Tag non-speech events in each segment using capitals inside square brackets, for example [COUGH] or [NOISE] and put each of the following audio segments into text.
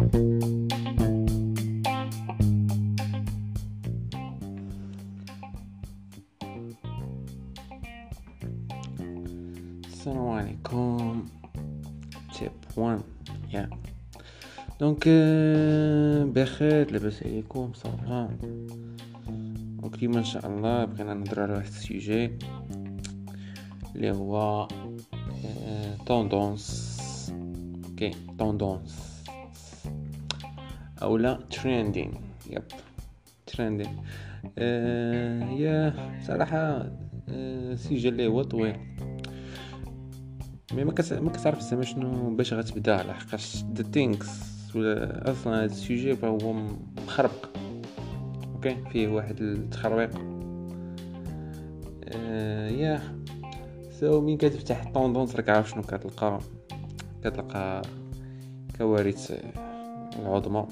السلام عليكم. تيب وان يا donc بخير لاباس عليكم ça va وكيما ان شاء الله بغينا نهضرو على واحد ال sujet اللي هو tendance okay tendance اولا trending yep trending yeah صراحة ال sujet اللي هو طويل. mais ما كتعرف زعما شنو باش غتبدا لحقاش the thing is ولا أصلا هذا ال sujet فهو مخربق. okay؟ فيه واحد التخربيق آه yeah. so مين كتفتح ال tendance راك عارف شنو كتلقى. كتلقى كوارث العظمى.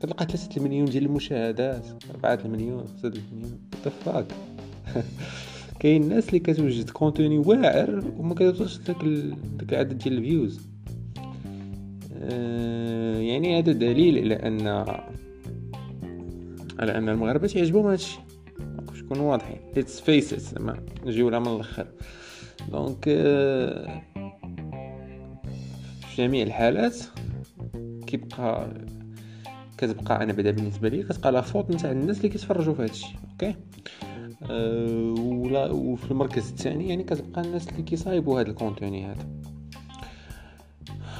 كتلقى ثلاثة المليون ديال المشاهدات أربعة المليون خمسة المليون. fuck [LAUGHS] كاين الناس اللي كتوجد contenu واعر وما كتوصلش داك داك العدد ديال ال views. آه يعني هذا دليل على أن على أن المغاربة تيعجبهم هادشي. باش نكونوا واضحين let's face زعما نجيو لها من الأخر. donc آه في جميع الحالات كيبقى كتبقى أنا بعدا بالنسبة لي كتبقى la faute نتاع الناس اللي كيتفرجوا في هادشي okay؟ أه ولا وفي المركز الثاني يعني كتبقى الناس اللي كيصايبوا هذا ال contenu هذا.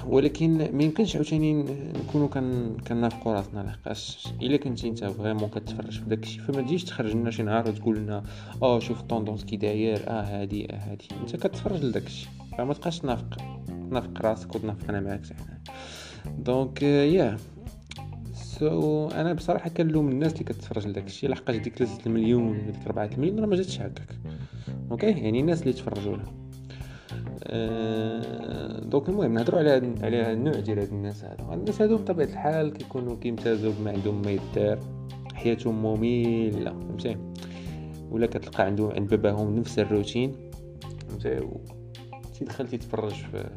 ولكن ما يمكنش عاوتاني نكونوا كن كنافقوا راسنا لحقاش إلا كنتي أنت vraiment كتفرج في داكشي فما تجيش تخرج لنا شي نهار وتقول لنا آه شوف ال tendance كي داير آه هادي آه هادي. أنت كتفرج لداكشي فما تبقاش تنافق تنافق راسك وتنافق أنا معاك حنا. donc yeah so أنا بصراحه كنلوم الناس اللي كتفرج لداك الشيء لحقاش ديك 3 المليون ديك 4 المليون راه ما جاتش هكاك. okay؟ يعني الناس اللي تفرجوا لها. أه donc المهم نهضروا على على النوع ديال هاد الناس هادو. الناس هادو بطبيعة الحال كيكونوا كيمتازوا بما عندهم ما يدار حياتهم ممله فهمتي؟ ولا كتلقى عندهم عند باباهم نفس الروتين فهمتي؟ تيدخل تيتفرج في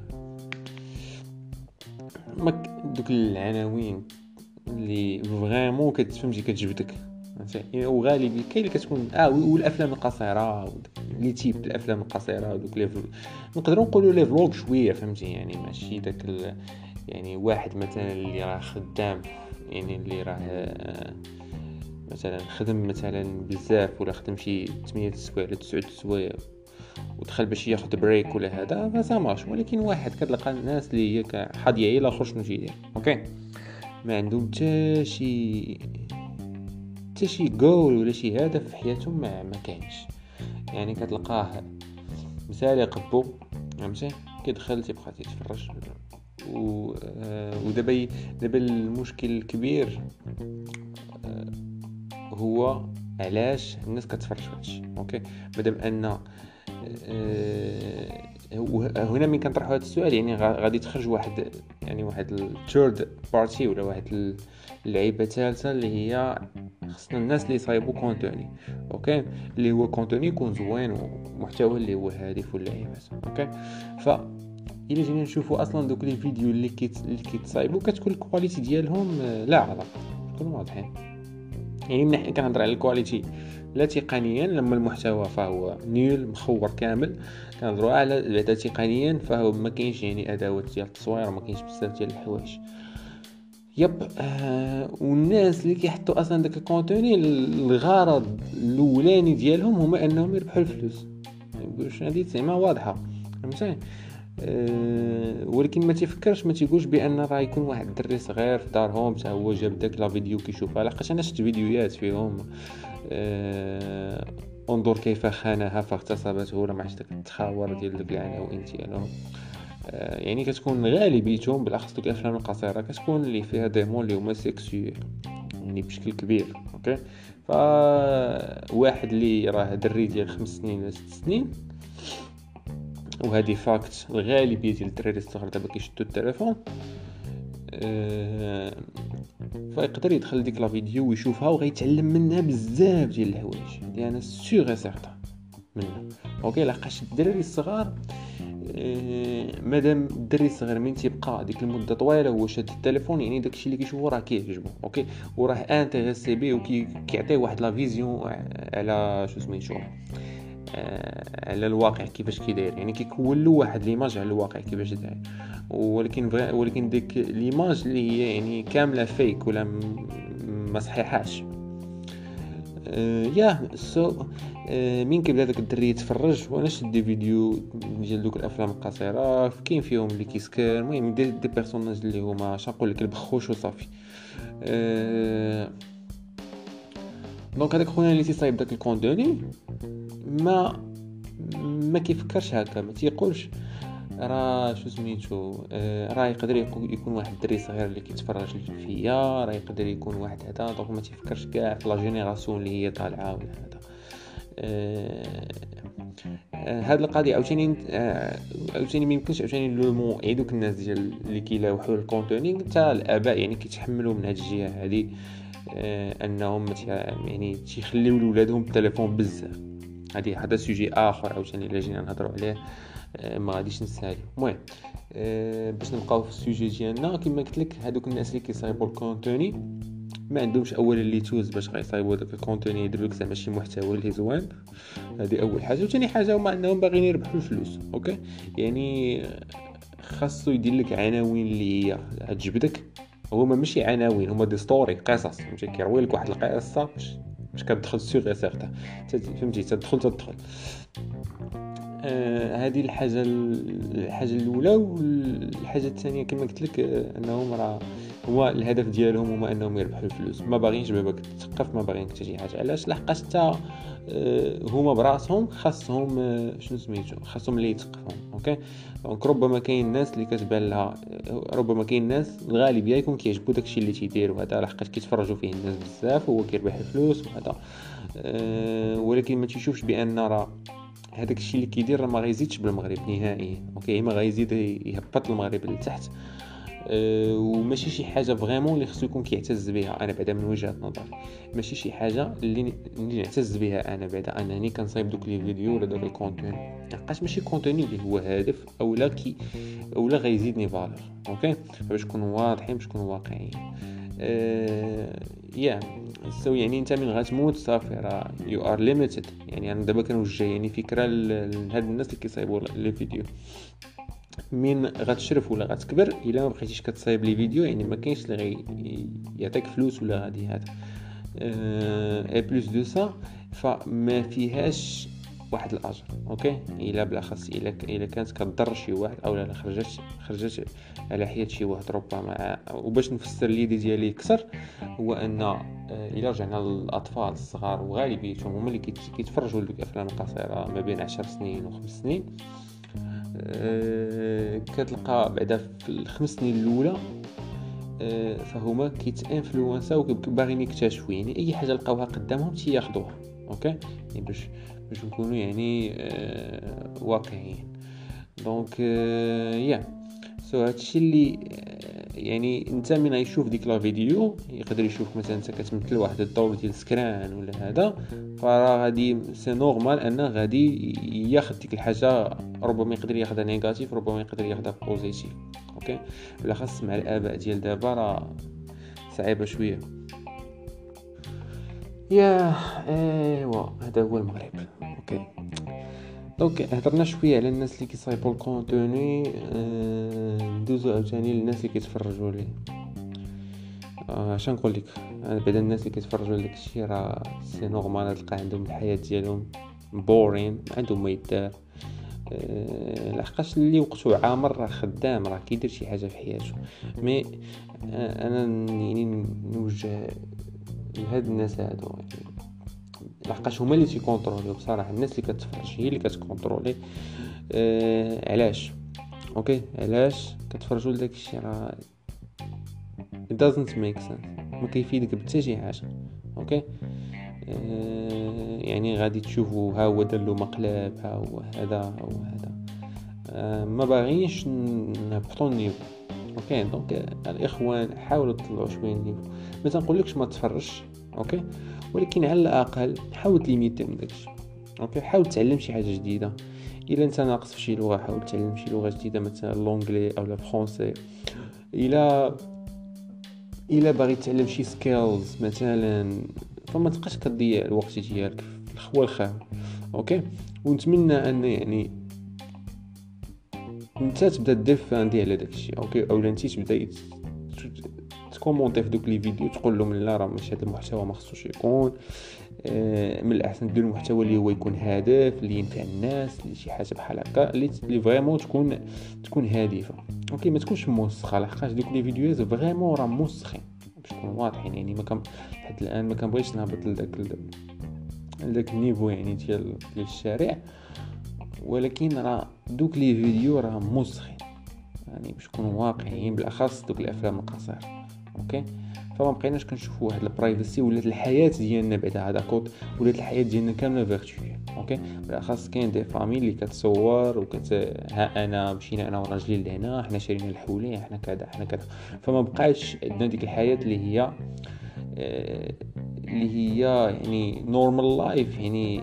دوك العناوين. اللي vraiment كتفهمتي كتجبدك. وغالبا كاين اللي كتكون آه والأفلام القصيرة les types الأفلام القصيرة ودوك لي نقدروا نقولوا les vlogs شوية فهمتي؟ يعني ماشي داك. يعني واحد مثلا اللي راه خدام يعني اللي راه مثلا خدم مثلا بزاف ولا خدم شي 8 سوايع ولا 9 سوايع ودخل باش ياخذ break ولا هذا ف ça marche ولكن واحد كتلقى الناس اللي هي حاضية إلى اخر شنو يدير. okay؟ ما عندهم حتى شي حتى شي جول ولا شي هدف في حياتهم ما, ما كاينش. يعني كتلقاه مثال قبو فهمتي؟ كيدخل تيبقى تيتفرج. و آه ودابا دابا المشكل الكبير آه هو علاش الناس كتفرج في هادشي okay؟ مادام أن هنا من كنطرحوا هذا السؤال يعني غادي تخرج واحد يعني واحد ال third party ولا واحد اللعيبة ثالثه اللي هي خصنا الناس اللي يصايبوا fr contenu أوكي؟ اللي هو contenu يكون زوين ومحتوى اللي هو هادف واللعيبات أوكي؟ ف إلا جينا نشوفوا أصلا دوك لي فيديو اللي كيت اللي كيتصايبوا كتكون الكواليتي ديالهم لا علاقه نكونوا واضحين. يعني من ناحيه كنهضر على الكواليتي لا تقنيا لما المحتوى فهو نيل مخور كامل. كنهضروا على بعدا تقنيا فهو ما كاينش يعني ادوات ديال التصوير وما كاينش بزاف ديال الحوايج. يب آه والناس اللي كيحطوا أصلا داك الكونتوني الغرض الأولاني ديالهم هما أنهم يربحوا الفلوس. يقولوش هذه زعما واضحة فهمتي؟ أه ولكن ما تفكرش ما تيقولش بأن راه يكون واحد الدري صغير في دارهم حتى هو جاب داك لا فيديو كيشوفها. لقيت أنا شفت فيديوهات فيهم. انظر كيف خانها فاغتصبته ولا ما داك التخاور ديال داك العناوين ديالهم. أه يعني كتكون غالبيتهم بالأخص دوك الافلام القصيرة كتكون اللي فيها démons اللي هما sexuels يعني بشكل كبير okay؟ فواحد اللي راه دري ديال خمس سنين ولا ست سنين وهذه fact الغالبيه ديال الدراري الصغار دابا كيشدوا التليفون. أه فيقدر يدخل ديك la vidéo ويشوفها وغيتعلم منها بزاف ديال الحوايج هادي أنا surtout surtout منها. okay لحقاش الدراري الصغار آه، مادام الدري الصغير من تيبقى ديك المدة طويلة هو شاد التليفون يعني داكشي اللي كيشوفو راه كيعجبو okay؟ وراه intéressé بيه وكيعطيه واحد la vision على شو سميتو آه، على الواقع كيفاش كيداير. يعني كيكون له واحد l'image على الواقع كيفاش داير. ولكن ولكن ديك l'image اللي هي يعني كاملة fake ولا ما صحيحاش. آه، yeah so آه، من كيبدا داك الدري يتفرج؟ وأنا شد des vidéos ديال دوك الأفلام القصيرة كاين فيهم اللي كيسكر. المهم des, des personnages اللي هما شنقول لك البخوش وصافي. أه donc هذاك خويا اللي تيصايب داك ال contenu ما ما كيفكرش هكا ما تيقولش راه شو سميتو راه يقدر يكون واحد الدري صغير اللي كيتفرج فيا راه يقدر يكون واحد هذا donc ما تيفكرش كاع في la génération اللي هي طالعه ولا هذا هاد القضية عاوتاني عاوتاني ما يمكنش عاوتاني لو مون يعيدوك الناس ديال اللي كيلاوحوا ال contenu حتى الاباء يعني كيتحملوا من هاد الجهه آه أنهم يعني تيخليو لولادهم التليفون بزاف. هادي هذا sujet آخر عاوتاني إلا جينا نهضروا عليه آه، ما غاديش نسالي المهم أه باش نبقاو في ال sujet ديالنا كما قلت لك هادوك الناس اللي كيصايبوا ال contenu ما عندهمش اولا اللي توز باش غيصايبوا داك ال contenu يديروا لك زعما شي محتوى اللي زوين. هذه أول حاجة. وثاني حاجة هما انهم باغيين يربحوا الفلوس okay؟ يعني خاصو يدير لك عناوين اللي هي تجبدك هما ماشي عناوين هما des stories قصص. فهمتي؟ كيروي لك واحد القصة باش باش كتدخل سيغ سيغتا فهمتي؟ تدخل تدخل. آه هذه الحاجة الحاجة الأولى والحاجة الثانية كما قلت لك آه أنهم راه هو الهدف ديالهم هما أنهم يربحوا الفلوس. ما باغينش باباك تثقف ما باغينك حتى شي حاجة. علاش؟ لحقاش حتى آه هما براسهم خاصهم آه شنو سميتو؟ خاصهم اللي يتثقفهم okay donc ربما كاين الناس اللي كتبان لها ربما كاين الناس الغالبيه يكون كيعجبو داكشي اللي تيدير وهذا. لحقاش كيتفرجوا فيه الناس بزاف وهو كيربح الفلوس وهذا. أه ولكن ما تيشوفش بأن راه هذاك الشيء اللي كيدير ما غيزيدش بالمغرب نهائيا. okay ما غيزيد يهبط المغرب لتحت. وماشي شي حاجة vraiment اللي خصو يكون كيعتز بها أنا بعدا من وجهة نظري. ماشي شي حاجة اللي نعتز بها أنا بعدا. أنني كنصايب دوك les vidéos ولا دوك ال contenu لحقاش ماشي contenu اللي هو هادف اولا كي اولا غيزيدني valeur okay باش نكونوا واضحين باش نكونوا واقعيين. yeah so يعني أنت من غتموت صافي راه you are limited يعني أنا دابا كنوجه يعني فكرة لهاد الناس اللي كيصايبوا les vidéos. من غتشرف ولا غتكبر الا ما بقيتيش كتصايب les vidéos يعني ما كاينش اللي غي يعطيك فلوس ولا غادي هذا et plus de ça فما فيهاش واحد الاجر okay الا بالاخص الا الا كانت كضر شي واحد أو لا خرجت خرجت على حياه شي واحد ربما وباش نفسر l'idée ديالي أكثر هو ان الا رجعنا للاطفال الصغار وغالبيتهم هما اللي كيتفرجوا لديك الافلام القصيره ما بين عشر سنين وخمس سنين أه كتلقى بعدا في الخمس سنين الأولى أه فهما كيت influença وباغيين يكتشفوا يعني أي حاجة لقاوها قدامهم تياخذوها okay؟ يعني باش باش نكونوا يعني آه واقعيين. donc آه yeah so هادشي اللي آه يعني انت من يشوف ديك la vidéo يقدر يشوف مثلا انت كتمثل واحد الدور ديال سكران ولا هذا فراه غادي c'est normal ان غادي ياخذ ديك الحاجة ربما يقدر ياخذها négatif ربما يقدر ياخذها positif okay؟ بالاخص مع الآباء ديال دابا راه صعيبة شوية. يا إيوا هذا هو المغرب OK؟ donc هضرنا شوية على الناس اللي كيصايبوا ال contenu آه، ندوزو عاوتاني للناس اللي كيتفرجوا ليه. اش آه نقول لك؟ أنا بعدا الناس اللي كيتفرجوا لك الشيء راه c'est normal تلقى عندهم الحياة ديالهم boring عندهم ما يدار. أه لحقاش اللي وقتو عامر راه خدام راه كيدير شي حاجة في حياته. mais أنا يعني نوجه لهاد الناس هادو. لحقاش هما اللي تيكونتروليو بصراحة. الناس اللي كتفرج هي اللي كتكونترولي. آه علاش؟ OK علاش كتفرجوا لداك الشيء راه it doesn't make sense. ما كيفيدك بحتى شي حاجة. OK؟ آه يعني غادي تشوفوا ها هو دار له مقلب ها هو هذا هو هذا. آه ما باغينش نهبطوا ال niveau. OK؟ donc الإخوان حاولوا تطلعوا شوية ال niveau. ما تنقولكش ما تفرجش. OK؟ ولكن على الأقل حاول تليميتي من داكشي. OK؟ حاول تعلم شي حاجة جديدة. إلا أنت ناقص في شي لغة حاول تعلم شي لغة جديدة مثلا l'anglais أو ال français إلا إلا باغي تعلم شي skills مثلا فما تبقاش كتضيع الوقت ديالك في الخوا الخام OK؟ ونتمنى أن يعني أنت تبدأ دير فاندي على داكشي. OK؟ أولا أنت تبدا تكومونتي في دوك les vidéos تقول لهم لا راه ماشي هذا المحتوى ما خصوش يكون. آه، من الأحسن دير المحتوى اللي هو يكون هادف اللي ينفع الناس اللي شي حاجة بحال هكا اللي اللي vraiment تكون تكون هادفة. OK ما تكونش موسخه لحقاش دوك les فيديوهات vraiment راه موسخين باش نكون واضحين يعني ما كان حتى الآن ما كنبغيش نهبط لذاك لذاك ال niveau يعني ديال ديال الشارع. ولكن راه دوك les vidéos راه موسخين يعني باش نكونوا واقعيين بالأخص دوك الافلام القصيرة. OK؟ فما بقيناش كنشوفوا واحد ال privacy ولات الحياة ديالنا بعد هذا كود ولات الحياة ديالنا كاملة virtuelle OK؟ بالأخص كاين des familles اللي كتصور وكت ها أنا مشينا أنا وراجلي لهنا حنا شارينا الحولي حنا كذا حنا كذا. فما بقاش عندنا ديك الحياة اللي هي آه، اللي هي يعني normal life يعني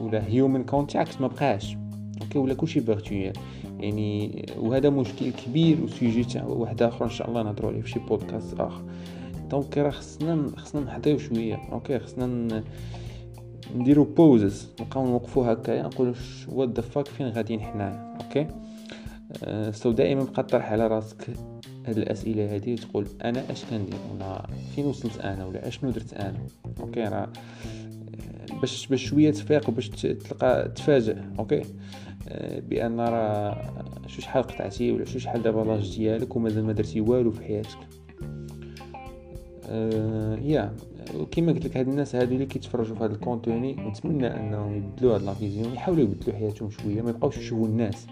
ولا human contact ما بقاش. OK ولا كلشي virtuel يعني وهذا مشكل كبير و sujet تاع واحد آخر إن شاء الله نهضروا عليه في شي بودكاست آخر. donc راه خصنا خصنا نحضيو شوية. OK خصنا نديرو pauses نبقاو نوقفو هكايا نقولو what the fuck فين غاديين حنايا؟ OK أه so دائما بقى طرح على راسك هاد الأسئلة هادي تقول أنا اش كندير؟ ولا فين وصلت أنا؟ ولا اشنو درت أنا؟ OK راه باش باش شوية تفيق وباش تلقى تفاجئ OK بأن راه شو شحال قطعتي ولا شو شحال دابا l'âge ديالك ومازال ما درتي والو في حياتك. أه يا كما قلت لك هاد الناس هادو اللي كيتفرجوا في هاد ال contenu نتمنى أنهم يبدلوا هاد la vision يحاولوا يبدلوا حياتهم شوية ما يبقاوش يشوفوا الناس.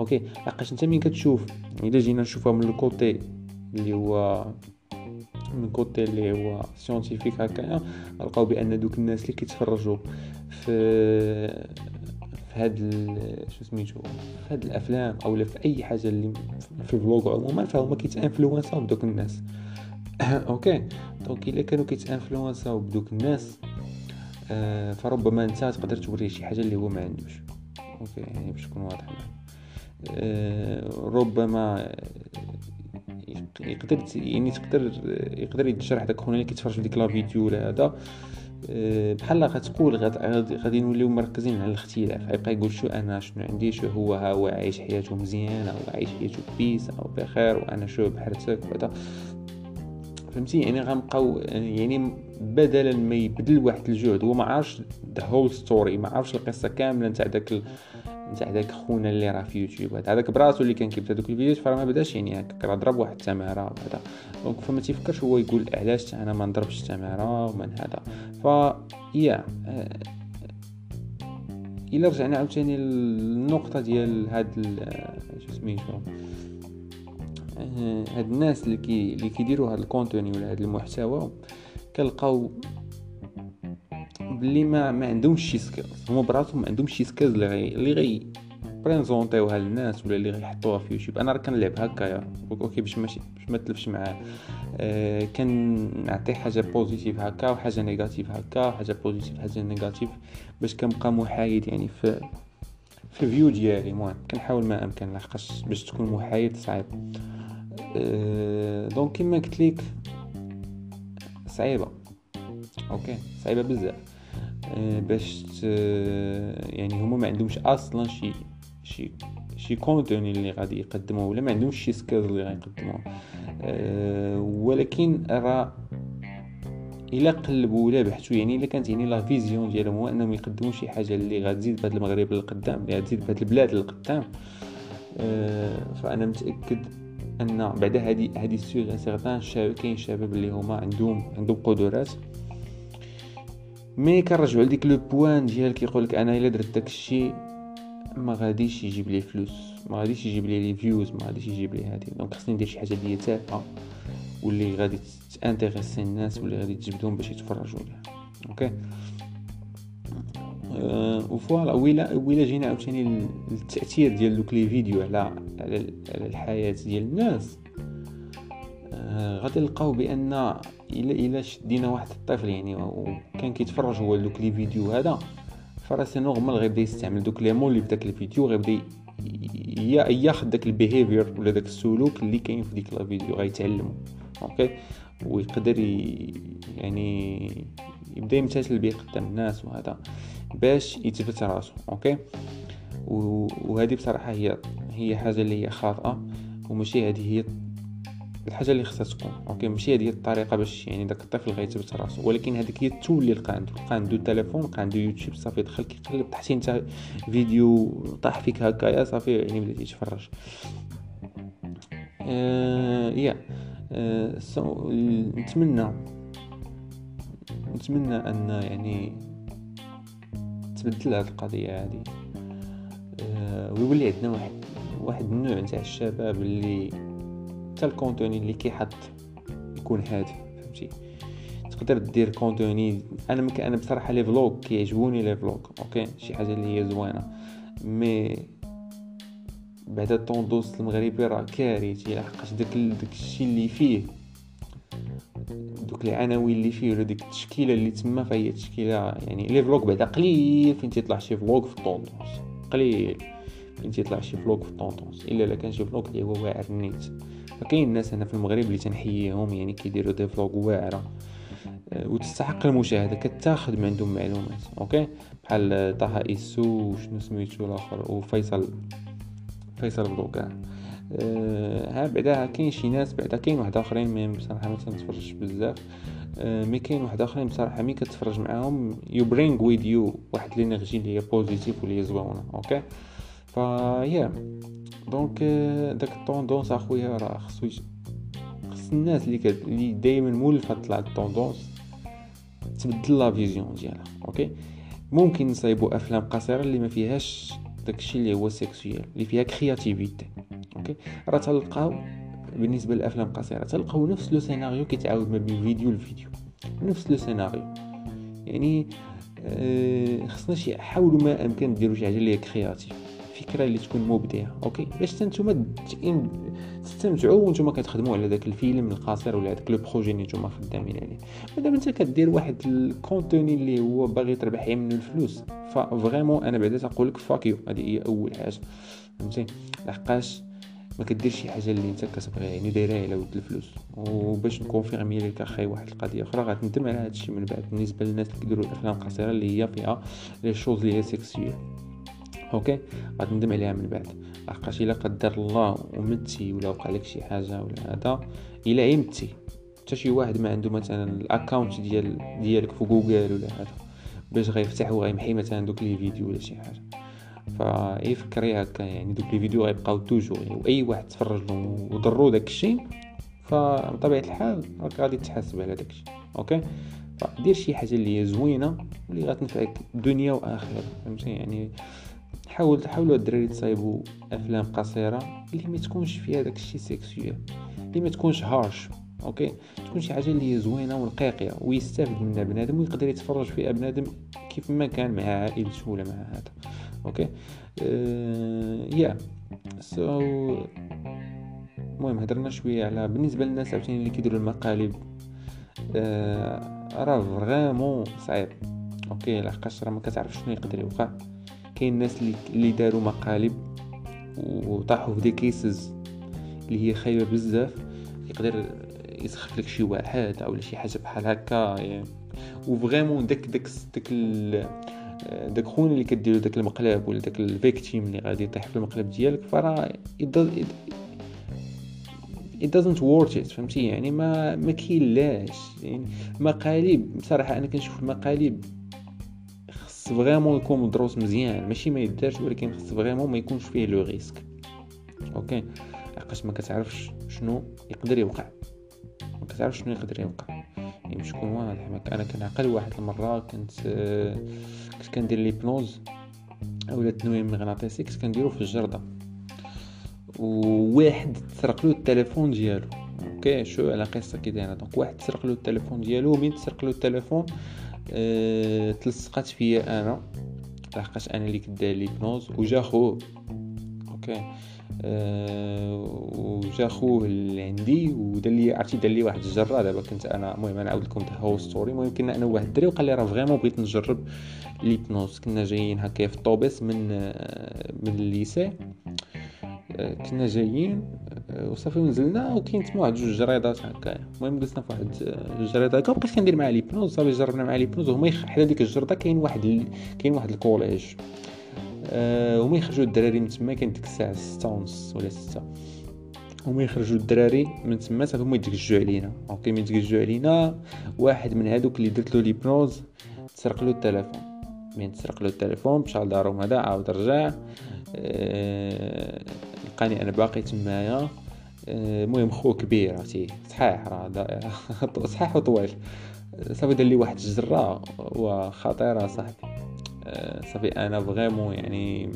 OK؟ لقاش أنت مين كتشوف إلا جينا نشوفها من ال côté اللي هو من côté اللي هو scientifique هكايا نلقاو بأن دوك الناس اللي كيتفرجوا في في هاد شو سميتو؟ في هاد الأفلام أو في أي حاجة اللي في vlog عموما فهما كيتإنفلونساو بدوك الناس. [LAUGHS] OK donc إلا كانوا كيتإنفلونساو بدوك الناس آه فربما أنت تقدر توريه شي حاجة اللي هو ما عندوش. OK يعني باش نكون واضح. آه ربما يقدر يعني تقدر يقدر يتشرح داك خونا اللي كيتفرج في ديك لا فيديو ولا هذا. آه، بحال غتقول غادي نوليو مركزين على الاختلاف. غيبقى يقول شو أنا شنو عندي شو هو ها هو عايش حياته مزيان أو عايش حياته بيس أو بخير وأنا شو بحرتك وهذا. فهمتي يعني غنبقاو يعني بدلا ما يبذل واحد الجهد هو ما عارفش the whole story ما عارفش القصة كاملة نتاع داك نتاع داك خونا اللي راه في يوتيوب. هذا هذاك براسو اللي كان كيبدا دوك الفيديوهات فراه ما بداش يعني هكاك راه ضرب واحد التمارة وهذا. donc فما تيفكرش هو يقول علاش أنا ما نضربش التمارة ومن هذا. ف يا إلا رجعنا عاوتاني للنقطة ديال هاد شو سميتو هاد الناس اللي كي اللي كيديروا هاد ال contenu ولا هاد المحتوى كنلقاو بلي ما ما عندهمش شي skills هما براسهم ما عندهمش شي skills اللي غي اللي غي بريزونطيوها للناس ولا اللي غيحطوها في يوتيوب أنا راه كنلعب هكايا OK باش ماشي باش ما تلفش معاه آه كنعطي حاجة positive هكا وحاجة negative هكا حاجة positive حاجة negative باش كنبقى محايد يعني في في ال view ديالي المهم كنحاول ما أمكن لحقاش باش تكون محايد صعيب. أه donc كيما قلت لك صعيبة. OK صعيبة بزاف. أه باش يعني هما ما عندهمش أصلا شي شي شي contenu اللي غادي يقدموه ولا ما عندهمش شي skills اللي غيقدموه أه ولكن راه الا قلبوا ولا بحثوا يعني إلا كانت يعني la vision ديالهم هو أنهم يقدموا شي حاجة اللي غتزيد بهذا المغرب للقدام اللي غتزيد بهذه البلاد للقدام. أه فأنا متأكد أن بعد هذه هذه سيغ سيغتان شباب كاين شباب اللي هما عندهم عندهم قدرات. mais كنرجعوا لديك le point ديال كيقول لك أنا إلا درت داك الشيء ما غاديش يجيب لي فلوس ما غاديش يجيب لي les views ما غاديش يجيب لي هذه donc خصني ندير شي حاجة هي تافهة. واللي غادي تان intéresser الناس واللي غادي تجبدهم باش يتفرجوا ليها okay أه و voilà ويلا ويلا جينا عاوتاني التاثير ديال دوك les vidéos على على الحياة ديال الناس أه غادي نلقاو بان الا الا شدينا واحد الطفل يعني وكان كيتفرج هو دوك les vidéos هذا فراه c'est normal غيبدا يستعمل دوك les mots اللي في داك الفيديو غيبدا ياخذ داك ال behavior ولا داك السلوك اللي كاين في ديك la vidéo غيتعلم okay؟ ويقدر يعني يبدأ يمتثل به قدام الناس وهذا باش يثبت راسو okay؟ وهذه بصراحة هي هي حاجة اللي هي خاطئة وماشي هذه هي الحاجة اللي خصها تكون okay؟ ماشي هذه الطريقة باش يعني داك الطفل غيثبت راسو ولكن هذيك هي ال tool اللي لقى عنده لقى عنده تليفون لقى عنده يوتيوب صافي دخل كيقلب تحتي انت فيديو طاح فيك هكايا صافي يعني بديتي تفرج آه yeah. نتمنى. نتمنى أن يعني تبدل هذه القضية هذه. آه ويولي عندنا واحد واحد النوع نتاع الشباب اللي حتى ال contenu اللي كيحط يكون هادف فهمتي؟ تقدر دير contenu. أنا مك... أنا بصراحة les vlogs كيعجبوني les vlogs okay؟ شي حاجة اللي هي زوينة. mais بعد ال tendance المغربي راه كارثي لحقاش داك الشيء اللي فيه. دوك العناوين اللي فيه ولا ديك التشكيلة اللي تما فهي تشكيلة يعني les vlogs بعدا قليل فين تيطلع شي vlog في ال tendance قليل. فين تيطلع شي vlog في ال tendance إلا الا كان شي vlog اللي هو واعر النيت فكاين الناس هنا في المغرب اللي تنحييهم يعني كيديروا des vlogs واعرة. آه، وتستحق المشاهدة كتاخذ من عندهم معلومات okay؟ بحال طه إيسو وشنو سميتو الآخر؟ وفيصل. فيصل بلوكا. أه ها بعدا كاين شي ناس بعدا كاين واحد آخرين بصراحة ما تنتفرجش بزاف. أه mais كاين واحد آخرين بصراحة mais كتفرج معاهم. you bring with you واحد l'énergie اللي هي positive واللي هي زوينة okay؟ فيا donc داك ال tendance أخويا راه خصو خص الناس اللي كد... اللي دائما مولفه تطلع ال tendance تبدل la vision ديالها okay؟ ممكن نصايبوا أفلام قصيرة اللي ما فيهاش داكشي اللي هو sexuel اللي فيها créativité okay راه تلقاو بالنسبة للأفلام القصيره تلقاو نفس le scénario كيتعاود ما بين فيديو لفيديو نفس le scénario. يعني آه خصنا شي حاولوا ما أمكن ديروا شي حاجة اللي هي créative فكره اللي تكون مبدعة okay؟ باش نتوما تستمتعوا وأنتم كتخدموا على داك الفيلم القصير ولا داك le projet اللي نتوما خدامين عليه. مادام انت كدير واحد ال contenu اللي هو باغي تربح منه الفلوس ف vraiment أنا بعدا تقول لك fuck you هذه هي أول حاجة. فهمتي؟ لحقاش ما كدير شي حاجة اللي انت كتبغيها يعني دايرها على ود الفلوس. وباش ن confirmer لك أخي واحد القضية أخرى غتندم على هادشي من بعد. بالنسبة للناس اللي كيديروا الافلام القصيرة اللي هي فيها les choses اللي هي sexuelles okay؟ غتندم عليها من بعد. لحقاش إلا قدر الله ومتي ولا وقع لك شي حاجة ولا هذا إلا عمتي حتى شي واحد ما عنده مثلا ال account ديال ديالك في جوجل ولا هذا باش غيفتح وغيمحي مثلا دوك les vidéos ولا شي حاجة. فاي فكري هكا يعني دوك les vidéos غيبقاو toujours يعني وأي واحد تفرج له وضرو داك الشيء فبطبيعة الحال راك غادي تحاسب على داك الشيء okay؟ فدير شي حاجة اللي هي زوينة واللي غتنفعك دنيا وآخرة. فهمتي يعني حاول حاولوا الدراري تصايبوا أفلام قصيرة اللي ما تكونش فيها داك الشيء sexuel اللي ما تكونش harsh okay تكون شي حاجة اللي زوينة ونقية ويستافد منها بنادم ويقدر يتفرج فيها بنادم كيف ما كان مع عائلته ولا مع هذا okay. yeah so المهم هضرنا شوية على بالنسبة للناس عاوتاني اللي كيديروا المقالب أه... راه vraiment صعيب okay لحقاش راه ما كتعرف شنو يقدر يوقع. كاين الناس اللي داروا مقالب وطاحوا في des cases اللي هي خايبة بزاف يقدر يسخف لك شي واحد أو شي حاجة بحال هكا يعني. و vraiment داك داك داك داك خونا اللي كديرو داك المقلب ولا داك ال victime اللي غادي يطيح في المقلب ديالك فراه it doesn't worth it فهمتي؟ يعني ما ما كاينلاش يعني. مقالب بصراحة أنا كنشوف المقالب خص vraiment يكون مدروس مزيان ماشي ما يدارش ولكن خص vraiment ما يكونش فيه le risque. okay لحقاش ما كتعرفش شنو يقدر يوقع؟ ما كتعرفش شنو يقدر يوقع. يعني باش نكون واضح أنا كنعقل واحد المرة كنت كنت كندير l'hypnose أولا التنويم المغناطيسي كنت كنديرو في الجردة. وواحد تسرق له التليفون ديالو. okay شو على قصه كي دايره donc واحد تسرق له التليفون ديالو ومين تسرق له التليفون؟ أه تلصقات فيا أنا. لحقاش أنا اللي كنت داير l'hypnose وجا خوه okay. أه وجا خوه لعندي ودار لي عرفتي دار لي واحد الجرة. دابا كنت أنا المهم أنا عاود لكم هاد story المهم كنا أنا واحد الدري وقال لي راه vraiment بغيت نجرب l'hypnose كنا جايين هكا في الطوبيس من من ال lycée أه كنا جايين. وصافي ونزلنا وكاين تما واحد جوج جريدات هكايا المهم جلسنا في واحد الجريده هكا بقيت كندير مع l'hypnose. صافي جربنا مع l'hypnose وهما حدا ديك الجرده كاين واحد كاين واحد ال collège. أه وما يخرجوا الدراري من تما كان ديك الساعة ستة ونص ولا ستة. هما يخرجوا الدراري من تما صافي هما يتكجوا علينا. okay من يتكجوا علينا. واحد من هادوك اللي درت له l'hypnose تسرق له التليفون. من تسرق له التليفون مشى لدارهم هذا؟ عاود رجع. أه لقاني أنا باقي تمايا. المهم خو كبير عرفتي. صحيح راه [LAUGHS] صحيح وطويل. صافي دار لي واحد الجرة وخطيرة صاحبي. أه صافي أنا vraiment يعني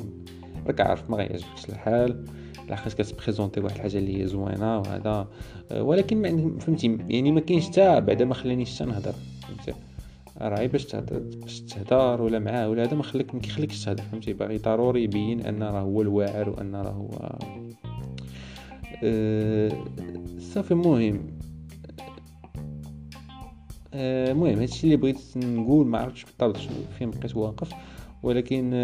راك عارف ما غيعجبكش الحال. لحقاش كتبريزونتي واحد الحاجة اللي هي زوينة وهذا. ولكن ما فهمتي يعني ما كاينش حتى بعدا ما خلانيش حتى نهضر. فهمتي؟ راهي باش باش تهضر ولا معاه ولا هذا ما خليك ما كيخليكش تهضر. فهمتي؟ باغي ضروري يبين أن راه هو الواعر وأن راه هو صافي المهم المهم هادشي اللي بغيت نقول ما عرفتش بالضبط فين بقيت واقف ولكن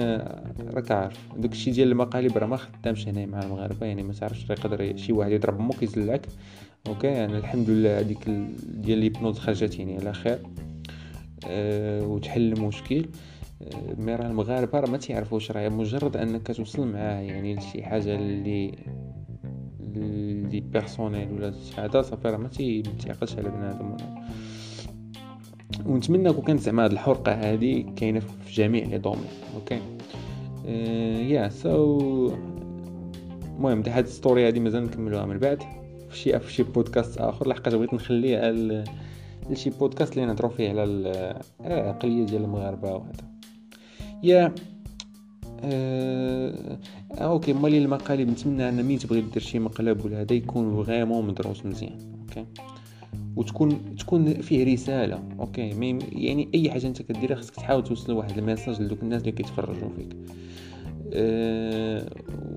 راك عارف داكشي ديال المقالب راه ما خدامش هنا مع المغاربه يعني ما تعرفش يقدر شي واحد يضرب أمك يزلعك okay يعني الحمد لله هذيك ديال l'hypnose خرجت يعني على خير أه وتحل المشكل أه mais راه المغاربه راه ما تيعرفوش راه مجرد انك توصل معاه يعني لشي حاجة اللي اللي personnel ولا حاجة. صافي راه ما تيعقلش على بنادم ونتمنى كون كانت زعما هاد الحرقة هادي كاينة في جميع les domaines okay؟ yeah so المهم هاد ال story هادي مازال نكملوها من بعد. في شي في شي بودكاست آخر لحقاش بغيت نخليها لشي بودكاست اللي نهضروا فيه على العقليه ديال المغاربة وهذا. yeah آه okay مالي المقالب نتمنى أن مين تبغي دير شي مقلب ولا هذا يكون vraiment مدروس مزيان okay؟ وتكون تكون فيه رسالة okay؟ يعني أي حاجة أنت كديرها خصك تحاول توصل واحد ال message لدوك الناس اللي كيتفرجوا فيك. أه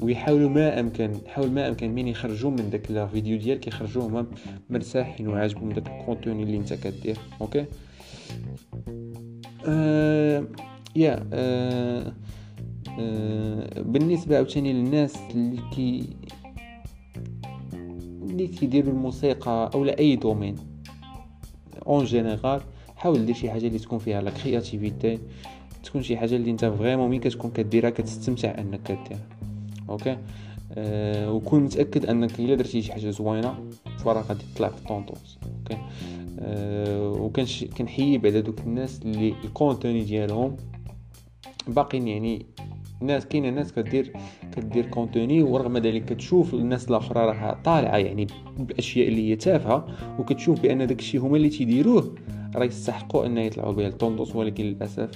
ويحاولوا ما أمكن حاول ما أمكن من يخرجوا من داك الفيديو ديالك يخرجوه مرتاحين وعاجبهم داك ال contenu اللي أنت كدير okay؟ أه yeah أه بالنسبة عاوتاني للناس اللي اللي كيديروا الموسيقى أو لا أي domaine. en général حاول دير شي حاجة اللي تكون فيها la créativité تكون شي حاجة اللي انت vraiment ملي كتكون كديرها كتستمتع أنك كديرها. okay أه وكون متأكد أنك إلا درتي شي حاجة زوينة فراه غادي تطلع في ال tendances okay أه وكنش كنحيي بعدا دوك الناس اللي ال contenu ديالهم باقيين يعني الناس كاينة ناس كدير كدير contenu ورغم ذلك كتشوف الناس الاخرى راه طالعة يعني بالاشياء اللي هي تافهة وكتشوف بأن داك الشيء هما اللي تيديروه. راه يستحقوا ان يطلعوا به ال tendances ولكن للأسف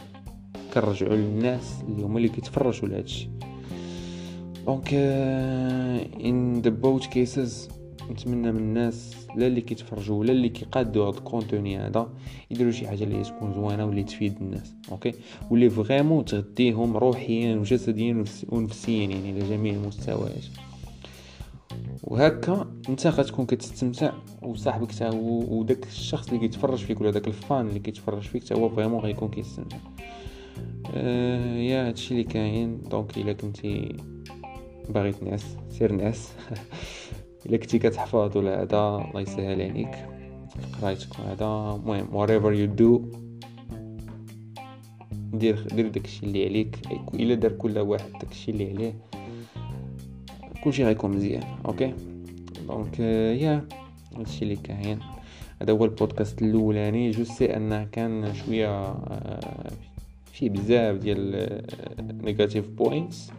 كنرجعوا للناس اللي هما اللي كيتفرجوا لهذا الشيء. donc in the both cases نتمنى من الناس لا اللي كيتفرجوا ولا اللي كيقادوا هذا ال contenu هذا يديروا شي حاجة اللي تكون زوينة واللي تفيد الناس okay؟ واللي vraiment تغديهم روحيا وجسديا ونفسيا يعني على جميع المستويات. وهكا انت غتكون كتستمتع وصاحبك حتى هو وداك الشخص اللي كيتفرج فيك ولا داك ال fan اللي كيتفرج فيك حتى هو vraiment غيكون كيستمتع. آه yeah هادشي اللي كاين. donc إلا كنتي باغي تنعس سير نعس. [LAUGHS] إلا كنتي كتحفظ ولا هذا الله يسهل عليك. في قرايتك وهذا المهم whatever you do دير دير داكشي اللي عليك. إلا دار كل واحد داكشي اللي عليه كلشي غيكون مزيان okay؟ donc yeah هادشي اللي كاين. هذا هو البودكاست الأولاني. je sais انه كان شوية فيه بزاف ديال negative points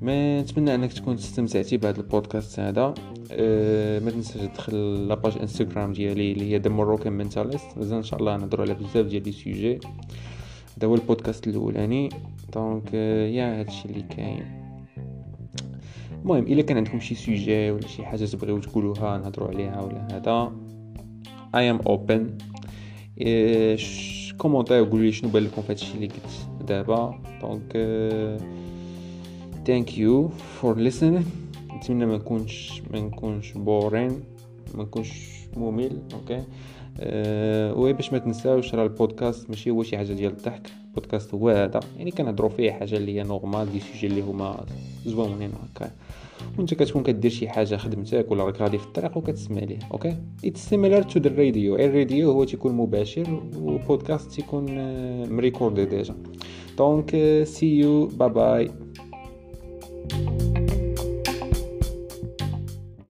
mais نتمنى أنك تكون استمتعتي بهذا البودكاست هذا. أه ما تنساش تدخل la page انستغرام ديالي اللي هي The Moroccan Mentalist مازال إن شاء الله نهضروا على بزاف ديال les sujets هذا هو البودكاست الأولاني. donc yeah هادشي اللي كاين. المهم إلا كان عندكم شي sujet ولا شي حاجة تبغيو تقولوها نهضروا عليها ولا هذا. I'm open commentaire قولوا لي شنو بان لكم في هادشي اللي قلت دابا. donc thank you for listening. نتمنى ما نكونش ما نكونش boring ما نكونش ممل okay أه باش ما تنساوش راه البودكاست ماشي هو شي حاجة ديال الضحك البودكاست هو هذا يعني كنهضروا فيه حاجة اللي هي normal des sujets اللي هما زوينين هكا وانت كتكون كدير شي حاجة خدمتك ولا راك غادي في الطريق وكتسمع ليه okay it's similar to the radio الراديو هو تيكون مباشر وبودكاست تيكون مريكوردي déjà donc see you bye bye